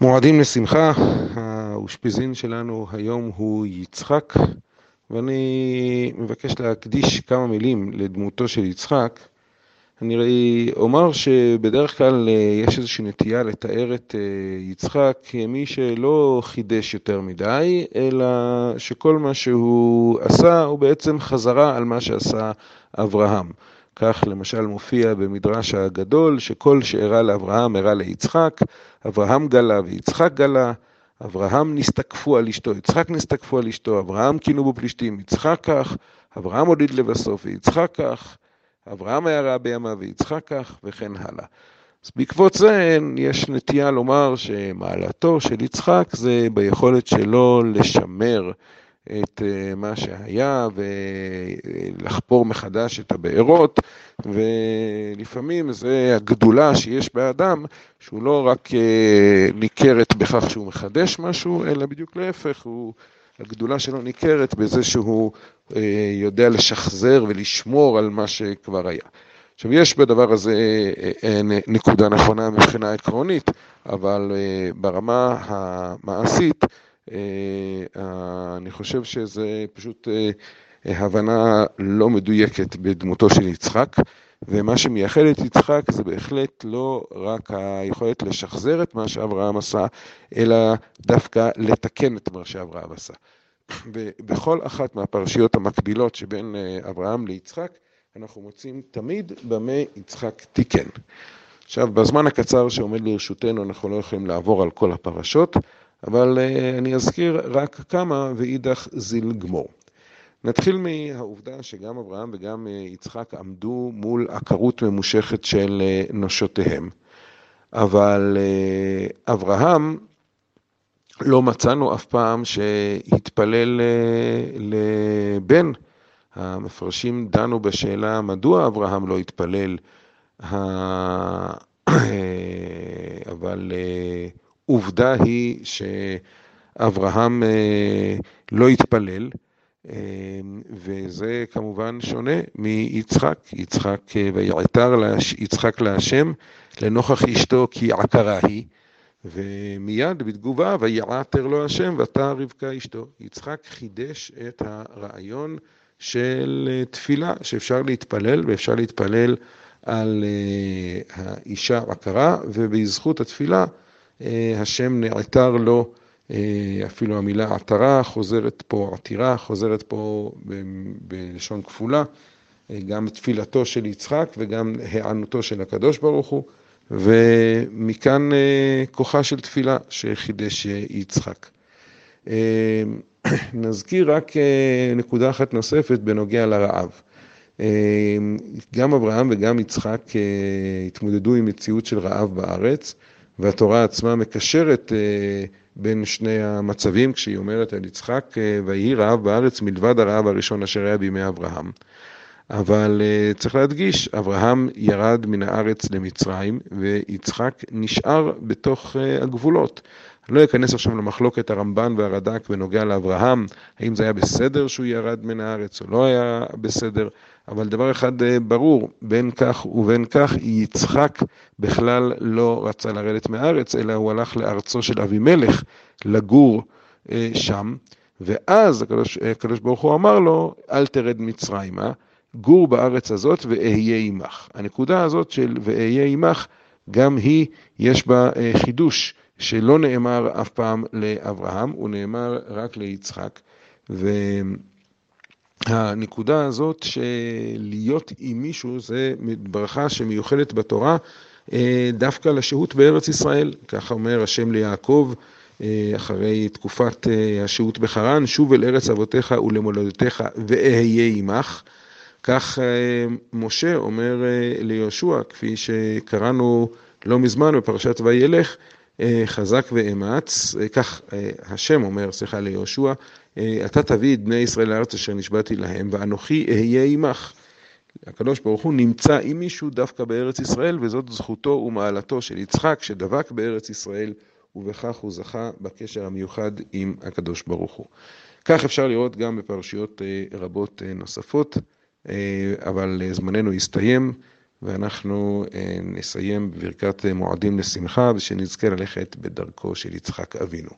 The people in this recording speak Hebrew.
מועדים לשמחה, האושפיזין שלנו היום הוא יצחק, ואני מבקש להקדיש כמה מילים לדמותו של יצחק. אני אומר שבדרך כלל אה, יש איזושהי נטייה לתאר את אה, יצחק כמי שלא חידש יותר מדי, אלא שכל מה שהוא עשה הוא בעצם חזרה על מה שעשה אברהם. כך למשל מופיע במדרש הגדול, שכל שאירע לאברהם אירע ליצחק, אברהם גלה ויצחק גלה, אברהם נסתקפו על אשתו, יצחק נסתקפו על אשתו, אברהם כינו בו פלישתים, יצחק כך, אברהם הוליד לבסוף ויצחק כך, אברהם היה רע בימיו ויצחק כך, וכן הלאה. אז בעקבות זה יש נטייה לומר שמעלתו של יצחק זה ביכולת שלו לשמר את אה, מה שהיה ולחפור מחדש את הבארות, ולפעמים זה הגדולה שיש באדם, שהוא לא רק אה, ניכרת בכך שהוא מחדש משהו, אלא בדיוק להפך, הוא, הגדולה שלו ניכרת בזה שהוא אה, יודע לשחזר ולשמור על מה שכבר היה. עכשיו, יש בדבר הזה נקודה נכונה מבחינה עקרונית, אבל ברמה המעשית, אני חושב שזה פשוט אה, הבנה לא מדויקת בדמותו של יצחק, ומה שמייחד את יצחק זה בהחלט לא רק היכולת לשחזר את מה שאברהם עשה, אלא דווקא לתקן את מה שאברהם עשה. ובכל אחת מהפרשיות המקבילות שבין אה, אברהם ליצחק, אנחנו מוצאים תמיד במה יצחק תיקן. עכשיו, בזמן הקצר שעומד לרשותנו אנחנו לא יכולים לעבור על כל הפרשות, אבל אה, אני אזכיר רק כמה ואידך זיל גמור. נתחיל מהעובדה שגם אברהם וגם אה, יצחק עמדו מול עקרות ממושכת של אה, נשותיהם. אבל אברהם, לא מצאנו אף פעם שהתפלל לבן. המפרשים דנו בשאלה מדוע אברהם לא התפלל, אבל עובדה היא שאברהם אה, לא התפלל, אה, וזה כמובן שונה מיצחק. יצחק, אה, ויעתר יצחק להשם לנוכח אשתו כי עקרה היא, ומיד בתגובה ויעתר לו השם ותא רבקה אשתו. יצחק חידש את הרעיון של תפילה, שאפשר להתפלל ואפשר להתפלל על האישה עקרה, ובזכות התפילה השם נעתר לו, אה, אפילו המילה עתרה חוזרת פה, עתירה חוזרת פה בלשון כפולה, אה, גם תפילתו של יצחק וגם היענותו של הקדוש ברוך הוא, ומכאן כוחה של תפילה שחידש יצחק. נזכיר רק נקודה אחת נוספת בנוגע לרעב. גם אברהם וגם יצחק התמודדו עם מציאות של רעב בארץ. והתורה עצמה מקשרת אה, בין שני המצבים כשהיא אומרת על יצחק, אה, ויהי רעב בארץ מלבד הרעב הראשון אשר היה בימי אברהם. אבל אה, צריך להדגיש, אברהם ירד מן הארץ למצרים ויצחק נשאר בתוך הגבולות. אני לא אכנס עכשיו למחלוקת הרמב"ן והרד"ק בנוגע לאברהם, האם זה היה בסדר שהוא ירד מן הארץ או לא היה בסדר, אבל דבר אחד אה, ברור, בין כך ובין כך, יצחק בכלל לא רצה לרדת מהארץ, אלא הוא הלך לארצו של אבימלך לגור אה, שם, ואז הקדוש, אה, הקדוש ברוך הוא אמר לו, אל תרד מצרימה, גור בארץ הזאת ואהיה עמך. הנקודה הזאת של ואהיה עמך, גם היא, יש בה חידוש שלא נאמר אף פעם לאברהם, הוא נאמר רק ליצחק. ו... הנקודה הזאת שלהיות עם מישהו זה ברכה שמיוחדת בתורה אה, דווקא לשהות בארץ ישראל, ככה אומר השם ליעקב אה, אחרי תקופת אה, השהות בחרן, שוב אל ארץ אבותיך ולמולדתך ואהיה עמך. כך משה אומר ליהושע, כפי שקראנו לא מזמן בפרשת וילך, חזק ואמץ, כך השם אומר, סליחה, ליהושע, אתה תביא את בני ישראל לארץ אשר נשבעתי להם, ואנוכי אהיה עמך. הקדוש ברוך הוא נמצא עם מישהו דווקא בארץ ישראל, וזאת זכותו ומעלתו של יצחק, שדבק בארץ ישראל, ובכך הוא זכה בקשר המיוחד עם הקדוש ברוך הוא. כך אפשר לראות גם בפרשיות אה, רבות אה, נוספות, אה, אבל זמננו הסתיים. ואנחנו נסיים בברכת מועדים לשמחה ושנזכה ללכת בדרכו של יצחק אבינו.